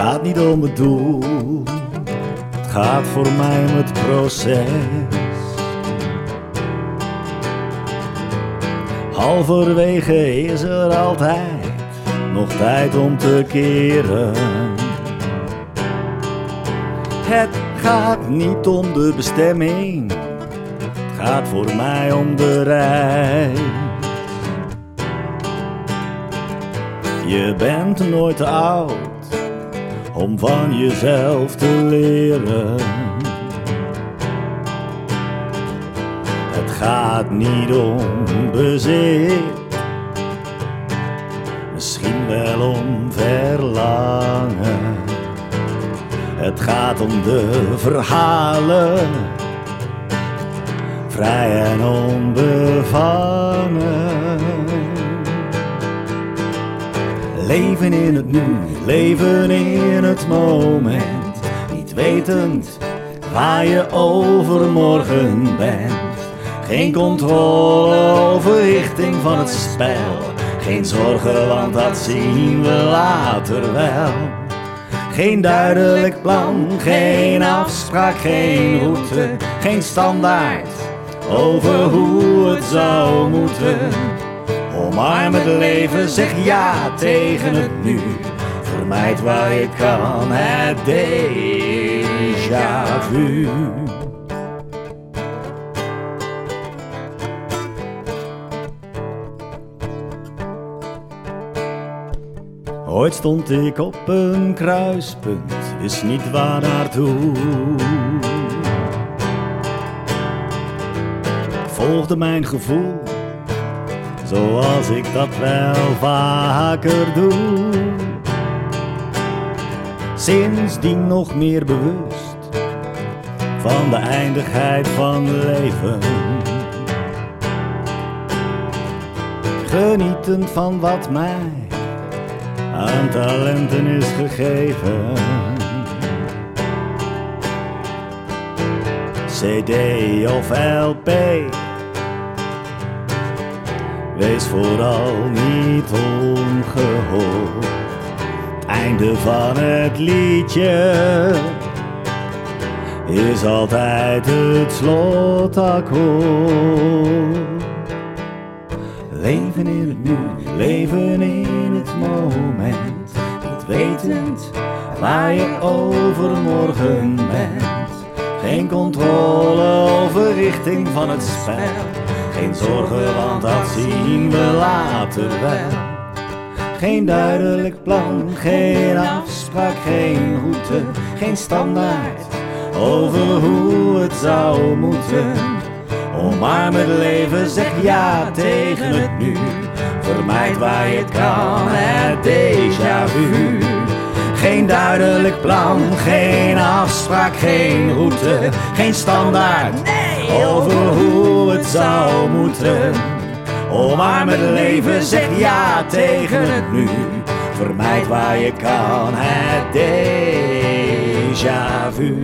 gaat niet om het doel, het gaat voor mij om het proces. Halverwege is er altijd nog tijd om te keren. Het gaat niet om de bestemming, het gaat voor mij om de reis. Je bent nooit te oud om van jezelf te leren. Het gaat niet om bezit, misschien wel om verlangen. Het gaat om de verhalen, vrij en onbevangen. Leven in het nu, leven in het moment. Niet wetend waar je overmorgen bent. Geen controle over richting van het spel. Geen zorgen, want dat zien we later wel. Geen duidelijk plan, geen afspraak, geen route, geen standaard over hoe het zou moeten. Omarm het leven, zeg ja tegen het nu. Vermijd waar je kan het déjà vu. Ooit stond ik op een kruispunt, wist niet waar naartoe. Volgde mijn gevoel zoals ik dat wel vaker doe. Sindsdien nog meer bewust van de eindigheid van leven. Genietend van wat mij aan talenten is gegeven. CD of LP Wees vooral niet ongehoord. Einde van het liedje is altijd het slotakkoord. Leven in het nu, leven in het moment. Niet wetend waar je overmorgen bent. Geen controle over richting van het spel. Geen zorgen, want dat zien we later wel. Geen duidelijk plan, geen afspraak, geen route, geen standaard over hoe het zou moeten. Omarm het leven, zeg ja tegen het nu. Vermijd waar je het kan, het déjà vu. Geen duidelijk plan, geen afspraak, geen route, geen standaard over hoe het zou moeten. omarm het leven zeg ja tegen het nu. Vermijd waar je kan het déjà vu.